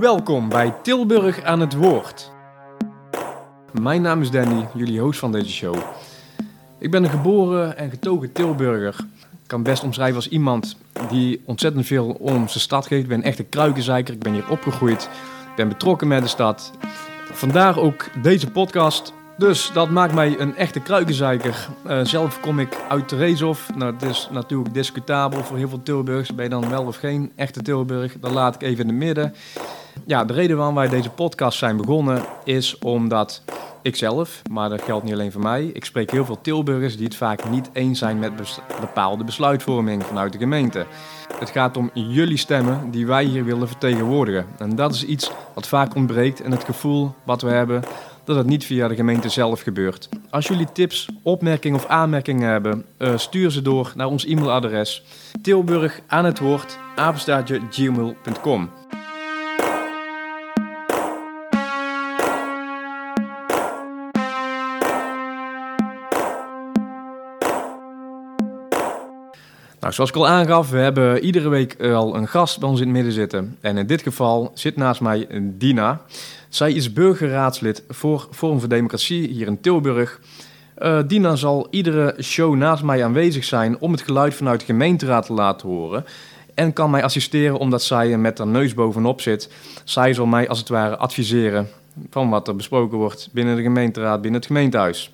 Welkom bij Tilburg aan het Woord. Mijn naam is Danny, jullie host van deze show. Ik ben een geboren en getogen Tilburger. Ik kan best omschrijven als iemand die ontzettend veel om zijn stad geeft. Ik ben echt een kruikenzeiker, ik ben hier opgegroeid. Ik ben betrokken met de stad. Vandaar ook deze podcast. Dus dat maakt mij een echte kruikenzeiker. Uh, zelf kom ik uit Tereeshof. Nou, het is natuurlijk discutabel voor heel veel Tilburgers. Ben je dan wel of geen echte Tilburg? Dat laat ik even in het midden. Ja, de reden waarom wij deze podcast zijn begonnen is omdat ik zelf, maar dat geldt niet alleen voor mij. Ik spreek heel veel Tilburgers die het vaak niet eens zijn met bepaalde besluitvorming vanuit de gemeente. Het gaat om jullie stemmen die wij hier willen vertegenwoordigen. En dat is iets wat vaak ontbreekt en het gevoel wat we hebben dat het niet via de gemeente zelf gebeurt. Als jullie tips, opmerkingen of aanmerkingen hebben, uh, stuur ze door naar ons e-mailadres tilburg aan het woord gmail.com. Nou, zoals ik al aangaf, we hebben iedere week al een gast bij ons in het midden zitten. En in dit geval zit naast mij Dina. Zij is burgerraadslid voor Forum voor Democratie hier in Tilburg. Uh, Dina zal iedere show naast mij aanwezig zijn om het geluid vanuit de gemeenteraad te laten horen. En kan mij assisteren omdat zij met haar neus bovenop zit. Zij zal mij als het ware adviseren van wat er besproken wordt binnen de gemeenteraad, binnen het gemeentehuis.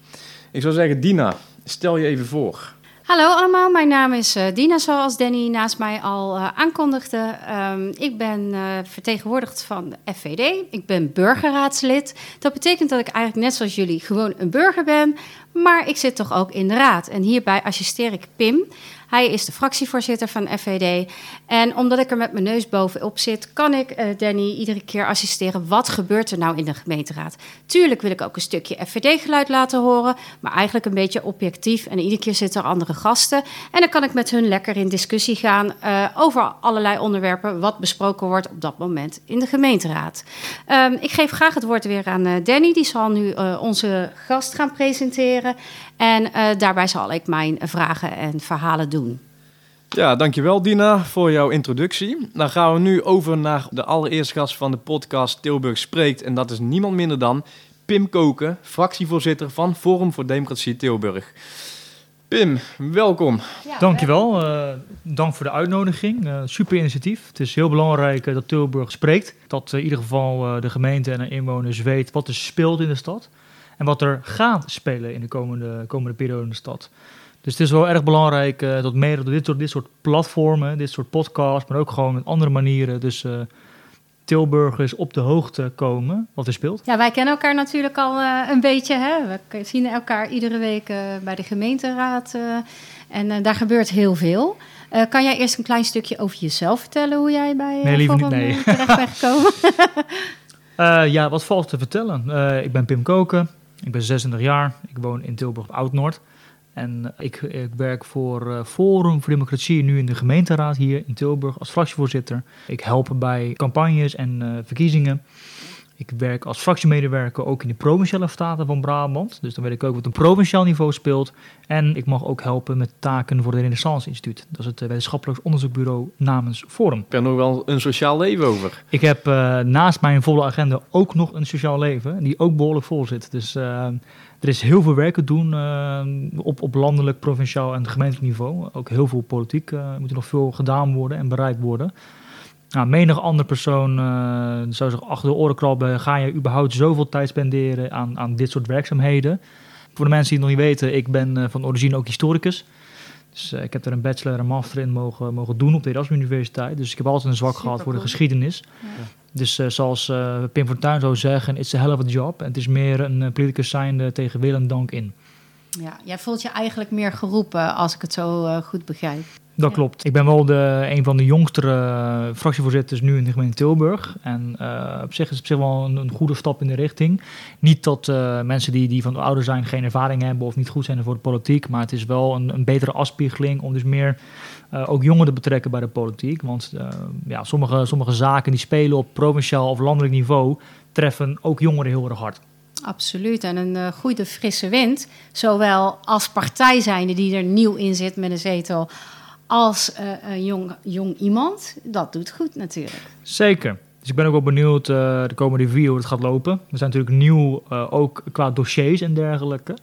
Ik zou zeggen, Dina, stel je even voor. Hallo allemaal, mijn naam is uh, Dina, zoals Danny naast mij al uh, aankondigde. Um, ik ben uh, vertegenwoordigd van de FVD. Ik ben burgerraadslid. Dat betekent dat ik eigenlijk net zoals jullie gewoon een burger ben, maar ik zit toch ook in de raad. En hierbij assisteer ik Pim. Hij is de fractievoorzitter van FVD. En omdat ik er met mijn neus bovenop zit, kan ik uh, Danny iedere keer assisteren. Wat gebeurt er nou in de gemeenteraad? Tuurlijk wil ik ook een stukje FVD-geluid laten horen, maar eigenlijk een beetje objectief. En iedere keer zitten er andere gasten. En dan kan ik met hun lekker in discussie gaan uh, over allerlei onderwerpen wat besproken wordt op dat moment in de gemeenteraad. Um, ik geef graag het woord weer aan uh, Danny. Die zal nu onze gast gaan presenteren. En daarbij zal ik mijn vragen en verhalen doen doen. Ja, dankjewel Dina voor jouw introductie. Dan gaan we nu over naar de allereerste gast van de podcast Tilburg Spreekt. En dat is niemand minder dan Pim Koken, fractievoorzitter van Forum voor Democratie Tilburg. Pim, welkom. Ja, Dankjewel. Uh, dank voor de uitnodiging. Uh, super initiatief. Het is heel belangrijk uh, dat Tilburg spreekt. Dat in ieder geval de gemeente en de inwoners weten wat er speelt in de stad. En wat er gaat spelen in de komende, komende periode in de stad. Dus het is wel erg belangrijk uh, dat meer door dit soort, dit soort platformen, dit soort podcasts, maar ook gewoon met andere manieren. Dus uh, Tilburgers op de hoogte komen wat er speelt. Ja, wij kennen elkaar natuurlijk al uh, een beetje. Hè? We zien elkaar iedere week bij de gemeenteraad. en daar gebeurt heel veel. kan jij eerst een klein stukje over jezelf vertellen hoe jij bij nee, liever niet, nee. terecht bent gekomen? ja, wat valt te vertellen? ik ben Pim Koken, ik ben 26 jaar, ik woon in Tilburg Oud-Noord. En ik, ik, werk voor uh, Forum voor Democratie nu in de gemeenteraad hier in Tilburg als fractievoorzitter. Ik help bij campagnes en uh, verkiezingen. Ik werk als fractiemedewerker ook in de provinciale staten van Brabant. Dus dan weet ik ook wat een provinciaal niveau speelt. En ik mag ook helpen met taken voor het Renaissance Instituut. Dat is het eh, wetenschappelijk onderzoekbureau namens Forum. Ik heb nog wel een sociaal leven over. Ik heb uh, naast mijn volle agenda ook nog een sociaal leven. Die ook behoorlijk vol zit. Dus uh, er is heel veel werk te doen uh, op, op landelijk, provinciaal en gemeentelijk niveau. Ook heel veel politiek. Uh, er moet nog veel gedaan worden en bereikt worden. Nou, menig andere persoon uh, zou zich achter de oren krabben. Ga je überhaupt zoveel tijd spenderen aan, aan dit soort werkzaamheden? Voor de mensen die het nog niet weten, ik ben van origine ook historicus. Dus ik heb er een bachelor en master in mogen, mogen doen op de Erasmus Universiteit. Dus ik heb altijd een zwak gehad voor de geschiedenis. Ja. Dus uh, zoals uh, Pim Fortuyn zou zeggen, it's a hell of a job. En het is meer een uh, politicus zijnde tegen wil en dank in. Ja, jij voelt je eigenlijk meer geroepen, als ik het zo goed begrijp. Dat klopt. Ik ben wel de, een van de jongste fractievoorzitters nu in de gemeente Tilburg. En op zich is het op zich wel een, een, goede stap in de richting. Niet dat mensen die, die van ouder zijn geen ervaring hebben of niet goed zijn voor de politiek. Maar het is wel een, een betere afspiegeling om dus meer uh, ook jongeren betrekken bij de politiek. Want ja, sommige, sommige zaken die spelen op provinciaal of landelijk niveau treffen ook jongeren heel erg hard. Absoluut. En een uh, goede frisse wind, zowel als partij zijnde die er nieuw in zit met een zetel, als een jong, jong iemand, dat doet goed natuurlijk. Zeker. Dus ik ben ook wel benieuwd uh, de komende review hoe het gaat lopen. Er zijn natuurlijk nieuw, uh, ook qua dossiers en dergelijke.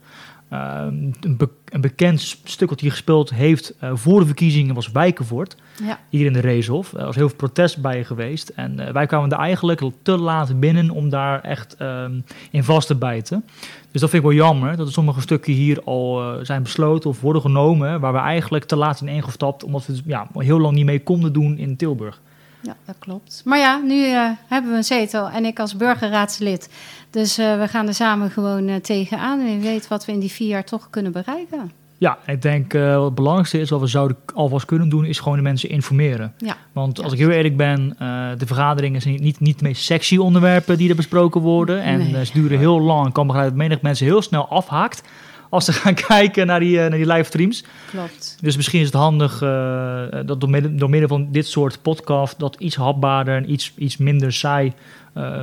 Uh, een, be een, bekend stuk wat hij gespeeld heeft uh, voor de verkiezingen was Wijkenvoort. Ja. Hier in de Reeshof. Er was heel veel protest bij geweest. En wij kwamen er eigenlijk te laat binnen om daar echt ehm, in vast te bijten. Dus dat vind ik wel jammer, dat er sommige stukken hier al zijn besloten of worden genomen, waar we eigenlijk te laat in ingestapt, omdat we ja, heel lang niet mee konden doen in Tilburg. Ja, dat klopt. Maar ja, nu uh, hebben we een zetel en ik als burgerraadslid. Dus uh, we gaan er samen gewoon uh, tegenaan. En wie weet wat we in die vier jaar toch kunnen bereiken. Ja, ik denk wat het belangrijkste is wat we zouden alvast kunnen doen, is gewoon de mensen informeren. Ja. Want als ik heel eerlijk ben, de vergaderingen zijn niet, niet de meest sexy onderwerpen die er besproken worden. En nee. ze duren heel lang. Ik kan begrijpen dat menig mensen heel snel afhaakt als ze gaan kijken naar die, uh, naar die livestreams. Klopt. Dus misschien is het handig uh, dat door middel, door middel van dit soort podcast dat iets hapbaarder en iets, iets minder saai uh,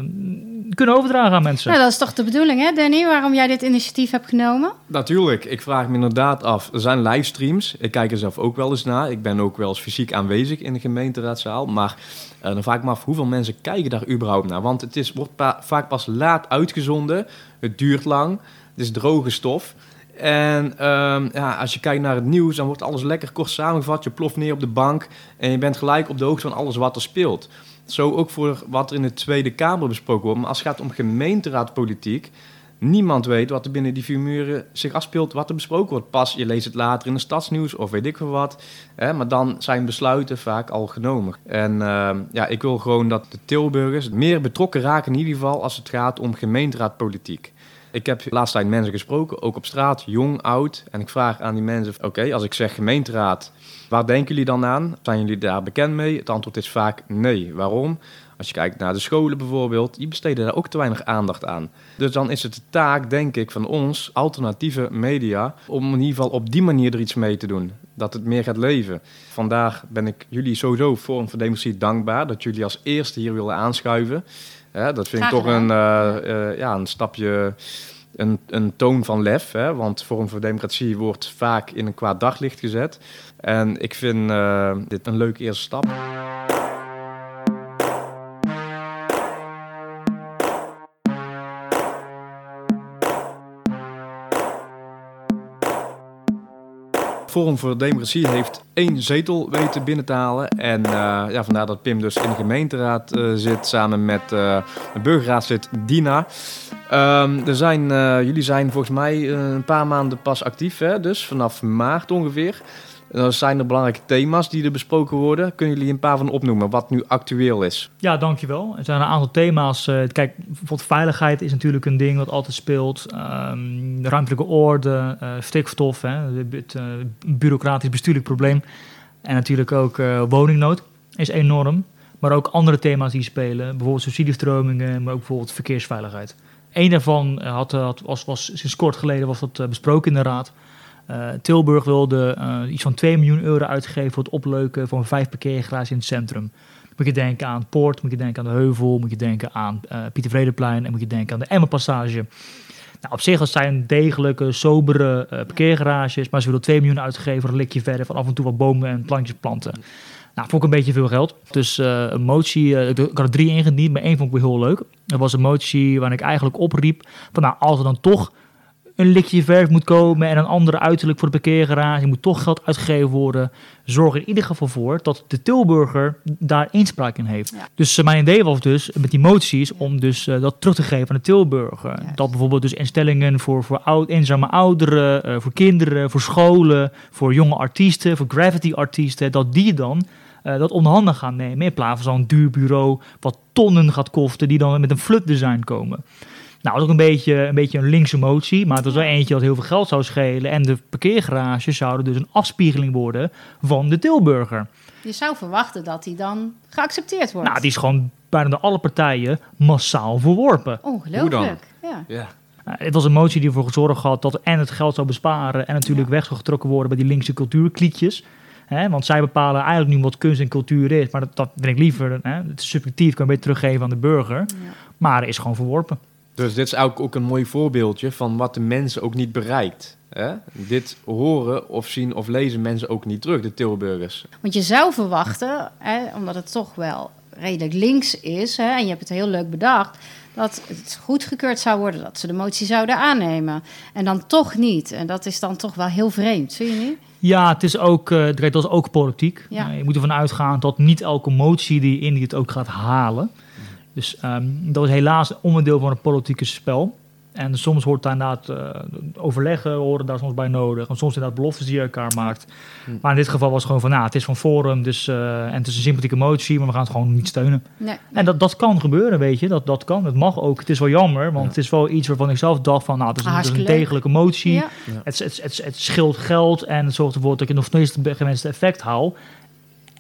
kunnen overdragen aan mensen. Ja, dat is toch de bedoeling, hè, Danny? Waarom jij dit initiatief hebt genomen? Natuurlijk. Ik vraag me inderdaad af. Er zijn livestreams. Ik kijk er zelf ook wel eens naar. Ik ben ook wel eens fysiek aanwezig in de gemeenteraadzaal. Maar uh, dan vraag ik me af hoeveel mensen kijken daar überhaupt naar. Want het is, wordt vaak pas laat uitgezonden. Het duurt lang. Het is droge stof. En um, ja, als je kijkt naar het nieuws, dan wordt alles lekker kort samengevat. Je ploft neer op de bank en je bent gelijk op de hoogte van alles wat er speelt. Zo ook voor wat er in de Tweede Kamer besproken wordt. Maar als het gaat om gemeenteraadpolitiek, niemand weet wat er binnen die vier muren zich afspeelt, wat er besproken wordt. Pas, je leest het later in de stadsnieuws of weet ik veel wat. Hè, maar dan zijn besluiten vaak al genomen. En uh, ja, ik wil gewoon dat de Tilburgers meer betrokken raken in ieder geval als het gaat om gemeenteraadpolitiek. Ik heb de laatste tijd mensen gesproken, ook op straat, jong, oud. En ik vraag aan die mensen, oké, als ik zeg gemeenteraad, waar denken jullie dan aan? Zijn jullie daar bekend mee? Het antwoord is vaak nee. Waarom? Als je kijkt naar de scholen bijvoorbeeld, die besteden daar ook te weinig aandacht aan. Dus dan is het de taak, denk ik, van ons, alternatieve media, om in ieder geval op die manier er iets mee te doen. Dat het meer gaat leven. Vandaag ben ik jullie sowieso voor een Democratie dankbaar dat jullie als eerste hier willen aanschuiven. Ja, dat vind ik toch een, uh, uh, ja, een stapje, een, een toon van lef. Hè? Want Forum voor Democratie wordt vaak in een kwaad daglicht gezet. En ik vind uh, dit een leuke eerste stap. Forum voor Democratie heeft één zetel weten binnen te halen. En uh, ja, vandaar dat Pim dus in de gemeenteraad uh, zit samen met uh, burgerraadslid Dina. Um, er zijn, jullie zijn volgens mij een paar maanden pas actief, hè? dus vanaf maart ongeveer. Dan zijn er belangrijke thema's die er besproken worden. Kunnen jullie een paar van opnoemen, wat nu actueel is? Ja, dankjewel. Er zijn een aantal thema's. Uh, kijk, bijvoorbeeld veiligheid is natuurlijk een ding wat altijd speelt. Um, ruimtelijke orde, uh, stikstof, hè, het uh, bureaucratisch bestuurlijk probleem. En natuurlijk ook woningnood is enorm. Maar ook andere thema's die spelen. Bijvoorbeeld subsidiestromingen, maar ook bijvoorbeeld verkeersveiligheid. Eén daarvan had, had, was, was sinds kort geleden was dat besproken in de raad. Uh, Tilburg wilde uh, iets van 2 miljoen euro uitgeven voor het opleuken van vijf parkeergarages in het centrum. Moet je denken aan Poort, moet je denken aan de Heuvel, moet je denken aan uh, Pieter Vredeplein en moet je denken aan de Emmerpassage. Nou, op zich zijn degelijke, sobere parkeergarages, maar ze willen 2 miljoen uitgeven voor een likje verder van af en toe wat bomen en plantjes planten. Nou, vond ik een beetje veel geld. Dus een motie, ik had er drie ingediend, maar één vond ik wel heel leuk. Dat was een motie waarin ik eigenlijk opriep van nou, als er dan toch een likje verf moet komen en een andere uiterlijk voor de parkeergarage. Je moet toch geld uitgegeven worden. Zorg er in ieder geval voor dat de Tilburger daar inspraak in heeft. Dus uh, mijn idee was dus met die moties om dus uh, dat terug te geven aan de Tilburger. Dat bijvoorbeeld dus instellingen voor, voor oud, eenzame ouderen, uh, voor kinderen, voor scholen, voor jonge artiesten, voor gravity artiesten, dat die dan dat onder handen gaan nemen. In plaats van zo'n duur bureau wat tonnen gaat kosten, die dan met een flut design komen. Nou, dat is ook een beetje, een beetje een linkse motie, maar het was wel eentje dat heel veel geld zou schelen. En de parkeergarages zouden dus een afspiegeling worden van de Tilburger. Je zou verwachten dat die dan geaccepteerd wordt. Nou, die is gewoon bijna door alle partijen massaal verworpen. Ongelooflijk, ja. ja. Nou, het was een motie die ervoor gezorgd had dat en het geld zou besparen en natuurlijk weg zou getrokken worden bij die linkse cultuurklietjes. Hè, want zij bepalen eigenlijk nu wat kunst en cultuur is. Maar dat, dat vind ik liever. Hè, het is subjectief, kan je beter teruggeven aan de burger. Ja. Maar is gewoon verworpen. Dus dit is eigenlijk ook een mooi voorbeeldje van wat de mensen ook niet bereikt. Hè? Dit horen of zien of lezen mensen ook niet terug, de Tilburgers. Want je zou verwachten, hè, omdat het toch wel redelijk links is, hè, en je hebt het heel leuk bedacht, dat het goedgekeurd zou worden, dat ze de motie zouden aannemen. En dan toch niet. En dat is dan toch wel heel vreemd, vind je niet? Ja, het is ook, uh, dat is ook politiek. Ja. Uh, je moet ervan uitgaan dat niet elke motie die je indient het ook gaat halen. Dus um, dat is helaas onderdeel van het politieke spel. En soms hoort daar inderdaad uh, overleggen, horen daar soms bij nodig. En soms inderdaad beloftes die je elkaar maakt. Hm. Maar in dit geval was het gewoon van, nou, het is van Forum, dus, uh, en het is een sympathieke motie, maar we gaan het gewoon niet steunen. Nee. En dat, dat kan gebeuren, weet je, dat, dat kan. Het mag ook. Het is wel jammer, want Ja. het is wel iets waarvan ik zelf dacht van, nou, het is een, het is een Hartstikke leuk. degelijke motie. Ja. Het, het, het, het scheelt geld en het zorgt ervoor dat je nog steeds het gewenste effect haalt.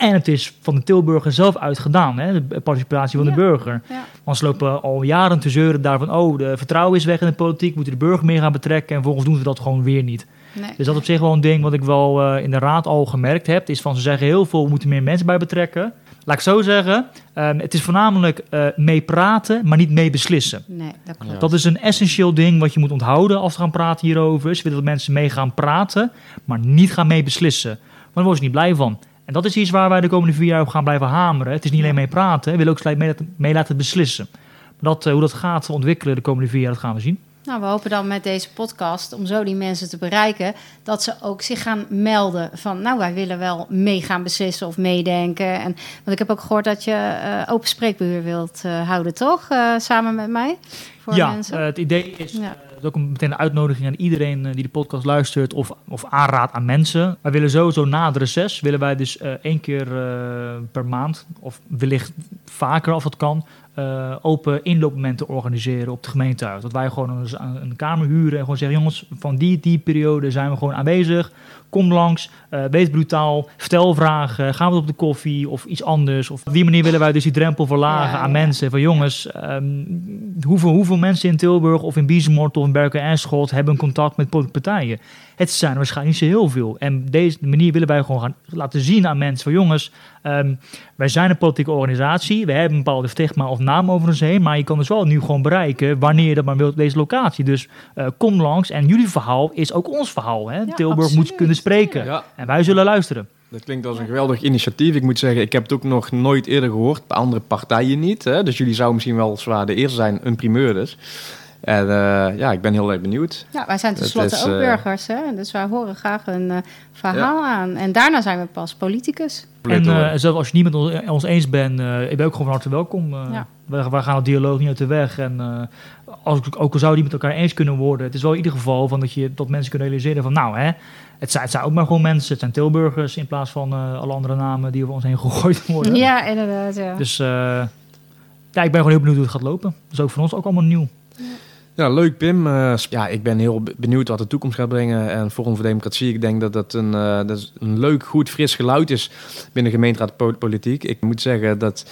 En het is van de Tilburger zelf uitgedaan, hè, de participatie van Ja. de burger. Ja. Want ze lopen al jaren te zeuren daarvan, oh, de vertrouwen is weg in de politiek, moeten de burger meer gaan betrekken en vervolgens doen ze dat gewoon weer niet. Nee. Dus dat op zich wel een ding wat ik wel eh, in de raad al gemerkt heb, is van ze zeggen heel veel, we moeten meer mensen bij betrekken. Laat ik zo zeggen, ehm, het is voornamelijk eh, mee praten, maar niet mee beslissen. Nee, dat klopt. Dat is een essentieel ding wat je moet onthouden als we gaan praten hierover. Ze willen dat mensen mee gaan praten, maar niet gaan mee beslissen. Maar daar worden ze niet blij van. En dat is iets waar wij de komende vier jaar op gaan blijven hameren. Het is niet alleen mee praten, we willen ook mee laten, mee laten beslissen. Dat, eh, hoe dat gaat ontwikkelen de komende vier jaar, dat gaan we zien. Nou, we hopen dan met deze podcast, om zo die mensen te bereiken, dat ze ook zich gaan melden van, nou, wij willen wel mee gaan beslissen of meedenken. En, want ik heb ook gehoord dat je eh, open spreekbeheer wilt eh, houden, toch? Samen met mij? Voor ja, mensen. het idee is, Ja. Is ook een, meteen een uitnodiging aan iedereen eh, die de podcast luistert of, of aanraadt aan mensen. Wij willen sowieso na het reces, willen wij dus eh, één keer eh, per maand, of wellicht vaker als dat kan, open inloopmomenten organiseren op de gemeentehuis. Dat wij gewoon een, een kamer huren en gewoon zeggen, jongens, van die, die periode zijn we gewoon aanwezig. Kom langs, eh, wees brutaal, stel vragen, gaan we op de koffie of iets anders. Of op die manier willen wij dus die drempel verlagen Ja, aan ja. mensen. Van jongens, ehm, hoeveel, hoeveel mensen in Tilburg of in Biesemort of in Berken en Schot hebben contact met politieke partijen? Het zijn waarschijnlijk niet zo heel veel. En op deze manier willen wij gewoon gaan laten zien aan mensen van jongens, ehm, wij zijn een politieke organisatie. We hebben een bepaalde stigma of naam over ons heen. Maar je kan dus wel nu gewoon bereiken wanneer je dat maar wilt op deze locatie. Dus eh, kom langs. En jullie verhaal is ook ons verhaal. Hè? Tilburg moet kunnen spreken. Ja, En wij zullen luisteren. dat klinkt als een geweldig initiatief. Ik moet zeggen, ik heb het ook nog nooit eerder gehoord. Bij andere partijen niet. Hè? Dus jullie zouden misschien wel zwaar de eerste zijn, een primeur dus. En eh, ja, ik ben heel erg benieuwd. Ja, wij zijn tenslotte is, ook eh, burgers, hè? dus wij horen graag een eh, verhaal aan. En daarna zijn we pas politicus. En eh, zelfs als je niet met ons, ons eens bent, eh ik ben ook gewoon van harte welkom. Eh Ja. wij, wij gaan het dialoog niet uit de weg. En eh, als, ook al zou die met elkaar eens kunnen worden, het is wel in ieder geval van dat, je, dat mensen kunnen realiseren van nou hè, het zijn, het zijn ook maar gewoon mensen, het zijn Tilburgers in plaats van eh, alle andere namen die over ons heen gegooid worden. Ja, inderdaad. Ja. Dus eh, ja, ik ben gewoon heel benieuwd hoe het gaat lopen. Dat is ook voor ons ook allemaal nieuw. Ja, leuk Pim. Eh, ja, ik ben heel be- benieuwd wat de toekomst gaat brengen. En Forum voor Democratie, ik denk dat dat een, eh, dat is een leuk, goed, fris geluid is binnen gemeenteraad po- politiek. Ik moet zeggen dat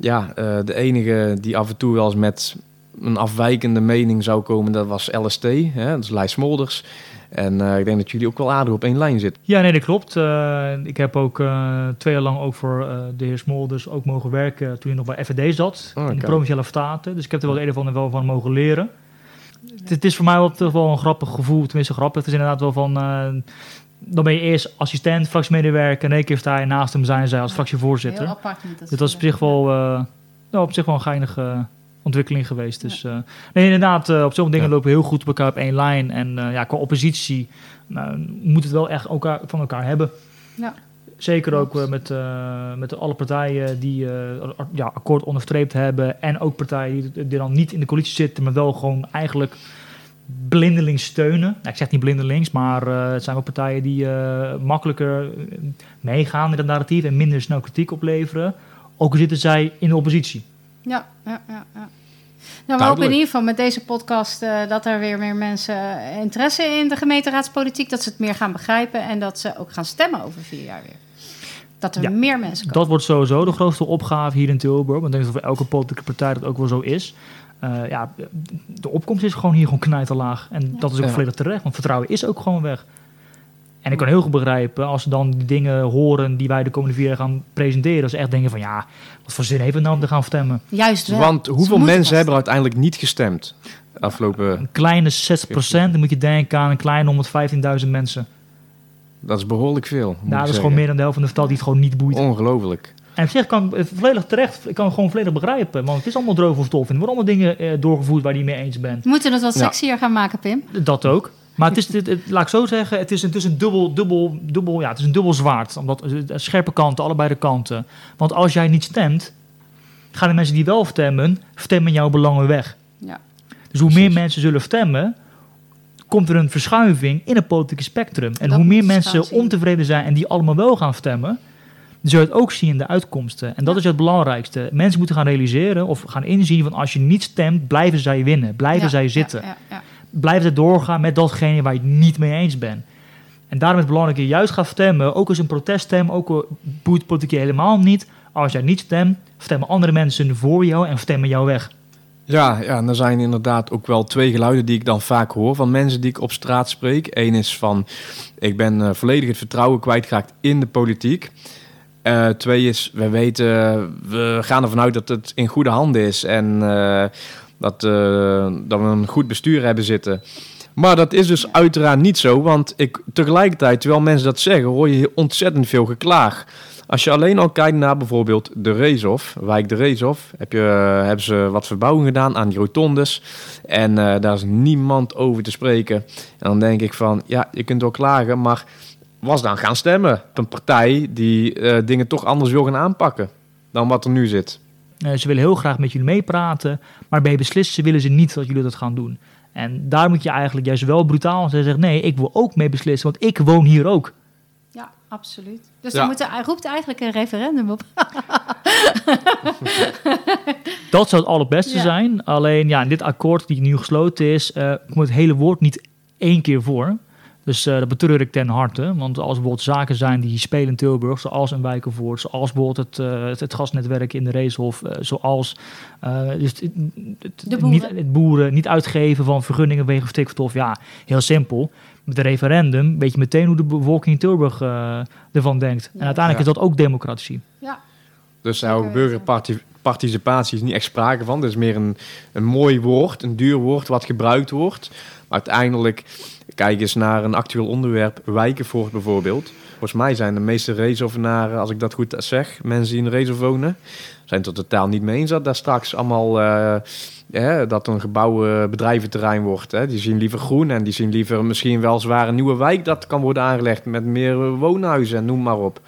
ja, eh, de enige die af en toe wel eens met een afwijkende mening zou komen, dat was LST. Hè? Dat is Lijs Smolders. En eh, ik denk dat jullie ook wel aardig op één lijn zitten. Ja, nee, dat klopt. Eh, ik heb ook eh, twee jaar lang ook voor eh, de heer Smolders ook mogen werken toen hij nog bij FVD zat. Oh, in de. Provinciale Staten. Dus ik heb er wel het een of ander wel van mogen leren. Het, het is voor mij wel, toch wel een grappig gevoel. Tenminste grappig. Het is inderdaad wel van... eh, dan ben je eerst assistent, fractiemedewerker. En in één keer sta je naast hem zijn zij als fractievoorzitter. Heel apart niet. Dus dat is op zich wel, eh, nou, op zich wel een geinige ontwikkeling geweest. Dus eh, nee, inderdaad, eh, op sommige dingen Ja. lopen we heel goed op elkaar op één lijn. En eh, ja, qua oppositie nou, moet het wel echt elkaar, van elkaar hebben. Ja. Zeker ook eh, met, eh, met alle partijen die eh, ja, akkoord onderstreept hebben. En ook partijen die, die dan niet in de coalitie zitten, maar wel gewoon eigenlijk blindelings steunen. Nou, ik zeg niet blindelings, maar eh, het zijn wel partijen die eh, makkelijker meegaan in het narratief en minder snel kritiek opleveren. Ook al zitten zij in de oppositie. Ja, ja, ja. ja. Nou, we hopen in ieder geval met deze podcast eh, dat er weer meer mensen interesse in de gemeenteraadspolitiek, dat ze het meer gaan begrijpen en dat ze ook gaan stemmen over vier jaar weer. Dat er Ja, meer mensen komen. Dat wordt sowieso de grootste opgave hier in Tilburg. Want ik denk dat voor elke politieke partij dat ook wel zo is. Eh, ja, de opkomst is gewoon hier gewoon knijterlaag. En Ja. dat is ook Ja. volledig terecht, want vertrouwen is ook gewoon weg. En ik kan heel goed begrijpen als ze dan die dingen horen die wij de komende vier jaar gaan presenteren. Dat ze echt denken van ja, wat voor zin heeft het nou om te gaan stemmen? Juist wel. Want hoeveel mensen vast- hebben er uiteindelijk niet gestemd afgelopen... Een kleine 6%, dan moet je denken aan een kleine 115.000 mensen. Dat is behoorlijk veel. Nou, dat is gewoon meer dan de helft van de stad die het gewoon niet boeit. Ongelooflijk. En op zich kan ik het volledig terecht, ik kan het gewoon volledig begrijpen. Want het is allemaal droge stof. En er worden allemaal dingen eh, doorgevoerd waar je niet mee eens bent. We moeten het wat Ja. sexier gaan maken, Pim. Dat ook. Maar het is, het, het- laat ik zo zeggen, het is, het is een dubbel, dubbel, dubbel, ja, het is een dubbel zwaard. Omdat eh, scherpe kanten, allebei de kanten. Want als jij niet stemt, gaan de mensen die wel stemmen, stemmen jouw belangen weg. Ja. Dus hoe meer mensen zullen stemmen, komt er een verschuiving in het politieke spectrum. En Dat hoe meer mensen ontevreden zijn en die allemaal wel gaan stemmen, zul je het ook zien in de uitkomsten. En dat Ja. is het belangrijkste. Mensen moeten gaan realiseren of gaan inzien van als je niet stemt, blijven zij winnen. Blijven Ja, zij zitten Ja, blijf het doorgaan met datgene waar je het niet mee eens bent. En daarom is het belangrijk dat je juist gaat stemmen, ook als een proteststem, ook boeit politiek helemaal niet. Als jij niet stemt, stemmen andere mensen voor jou en stemmen jou weg. Ja, ja, en er zijn inderdaad ook wel twee geluiden die ik dan vaak hoor van mensen die ik op straat spreek. Eén is van, ik ben eh, volledig het vertrouwen kwijtgeraakt in de politiek. Eh, twee is, we weten, we gaan ervan uit dat het in goede handen is en eh, dat, dat we een goed bestuur hebben zitten. Maar dat is dus uiteraard niet zo, want ik, tegelijkertijd, terwijl mensen dat zeggen, hoor je ontzettend veel geklaag. Als je alleen al kijkt naar bijvoorbeeld de Reeshof, wijk de Reeshof, heb je, eh, hebben ze wat verbouwing gedaan aan die rotondes. En eh, daar is niemand over te spreken. En dan denk ik van, ja, je kunt wel klagen, maar was dan gaan stemmen op een partij die eh, dingen toch anders wil gaan aanpakken dan wat er nu zit. Ze willen heel graag met jullie meepraten, maar bij beslissen willen ze niet dat jullie dat gaan doen. En daar moet je eigenlijk juist wel brutaal zijn en zeggen, nee, ik wil ook mee beslissen, want ik woon hier ook. Absoluut. Dus Ja. dan moet er, hij roept eigenlijk een referendum op. Dat zou het allerbeste Ja. zijn. Alleen ja, in dit akkoord die nu gesloten is, eh komt het hele woord niet één keer voor. Dus eh, dat betreur ik ten harte. Want als bijvoorbeeld zaken zijn die spelen in Tilburg, zoals een wijkenvoort, zoals bijvoorbeeld het, eh, het, het gasnetwerk in de Reeshof, eh, zoals eh, dus het, boeren. Niet, het boeren, niet uitgeven van vergunningen wegen stikstof. Ja, heel simpel. Met een referendum weet je meteen hoe de bevolking in Tilburg eh, ervan denkt. En uiteindelijk Ja. is dat ook democratie. Ja, Dus weten. burgerparticipatie is niet echt sprake van. Dat is meer een, een mooi woord, een duur woord wat gebruikt wordt. Maar uiteindelijk, kijk eens naar een actueel onderwerp, wijkenvoort bijvoorbeeld. Volgens mij zijn de meeste Reeshovenaren, als ik dat goed zeg, mensen die in Reeshof wonen, zijn het totaal niet mee eens dat daar straks allemaal... eh, dat een gebouw eh, bedrijventerrein wordt. Hè. Die zien liever groen en die zien liever misschien wel zwaar een nieuwe wijk dat kan worden aangelegd met meer eh, woonhuizen en noem maar op.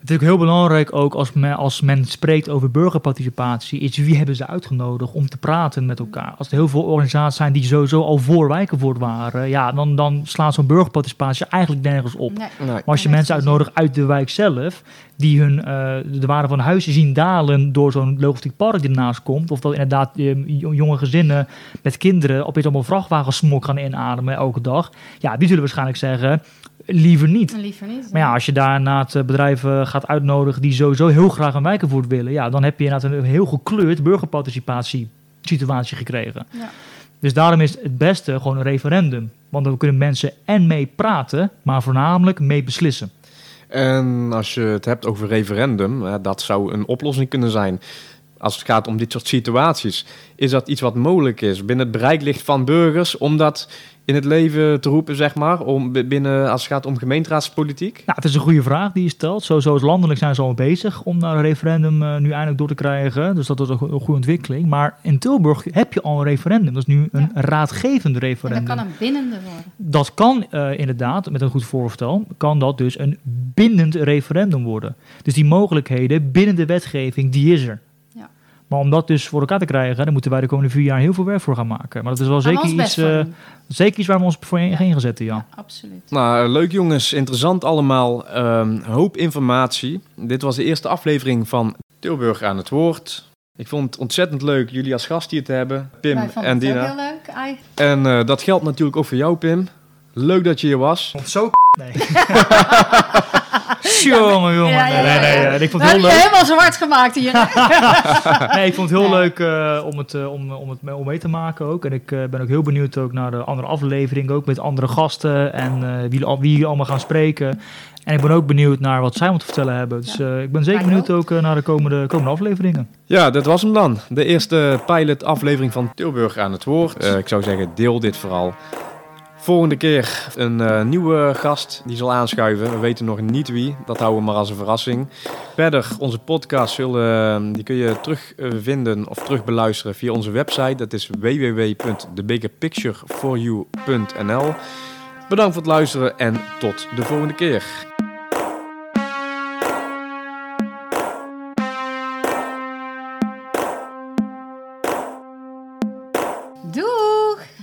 Natuurlijk heel belangrijk ook als men, als men spreekt over burgerparticipatie, is wie hebben ze uitgenodigd om te praten met elkaar. Als er heel veel organisaties zijn die sowieso al voor Wijkenvoort waren, ja, dan, dan slaat zo'n burgerparticipatie eigenlijk nergens op. nee. Nee. Maar als je Nee, mensen uitnodigt uit de wijk zelf, die hun, eh, de waarde van huizen zien dalen door zo'n logistiek park die ernaast komt, of dat inderdaad eh, jo- jonge gezinnen met kinderen opeens allemaal vrachtwagensmok gaan inademen elke dag, ja, die zullen waarschijnlijk zeggen, liever niet. Liever niet. Maar ja, als je daarna het bedrijven gaat uitnodigen die sowieso heel graag een wijkenvoort willen, ja, dan heb je inderdaad een heel gekleurd burgerparticipatie situatie gekregen. Ja. Dus daarom is het beste gewoon een referendum. Want dan kunnen mensen en mee praten, maar voornamelijk mee beslissen. En als je het hebt over referendum, dat zou een oplossing kunnen zijn. Als het gaat om dit soort situaties, is dat iets wat mogelijk is binnen het bereik ligt van burgers om dat in het leven te roepen, zeg maar, om binnen als het gaat om gemeenteraadspolitiek? Nou, het is een goede vraag die je stelt. Sowieso is landelijk zijn ze al bezig om naar een referendum eh, nu eindelijk door te krijgen. Dus dat is een, go- een goede ontwikkeling. Maar in Tilburg heb je al een referendum. Dat is nu een raadgevend En dat referendum. kan een bindende worden. Dat kan eh, inderdaad, met een goed voorstel, kan dat dus een bindend referendum worden. Dus die mogelijkheden binnen de wetgeving, die is er. Maar om dat dus voor elkaar te krijgen, daar moeten wij de komende vier jaar heel veel werk voor gaan maken. Maar dat is wel zeker iets, eh, zeker iets waar we ons voor in Ja. gaan zetten, ja. Ja, absoluut. Nou, leuk jongens, interessant allemaal. Ehm, hoop informatie. Dit was de eerste aflevering van Tilburg aan het woord. Ik vond het ontzettend leuk jullie als gast hier te hebben, Pim Wij en het Dina. heel leuk. Ai. En eh, dat geldt natuurlijk ook voor jou, Pim. Leuk dat je hier was. Zo Nee. jongen, jongen. Ja, ja, Nee, ja, nee, ja. nee. Ik vond het heel leuk. helemaal zwart gemaakt hier. Nee, ik vond het heel leuk eh, om, het, eh, om, om het mee- om mee te maken ook. En ik eh, ben ook heel benieuwd ook naar de andere aflevering, ook met andere gasten en eh, wie, wie jullie allemaal gaan spreken. En ik ben ook benieuwd naar wat zij allemaal te vertellen hebben. Dus eh, ik ben zeker benieuwd ook. naar de komende, komende afleveringen. Ja, dat was hem dan. De eerste pilot aflevering van Tilburg aan het woord. Eh, ik zou zeggen, deel dit vooral. Volgende keer een uh, nieuwe gast die zal aanschuiven. We weten nog niet wie. Dat houden we maar als een verrassing. Verder, onze podcast zullen, die kun je terugvinden of terugbeluisteren via onze website. Dat is www.thebiggerpictureforyou.nl Bedankt voor het luisteren en tot de volgende keer.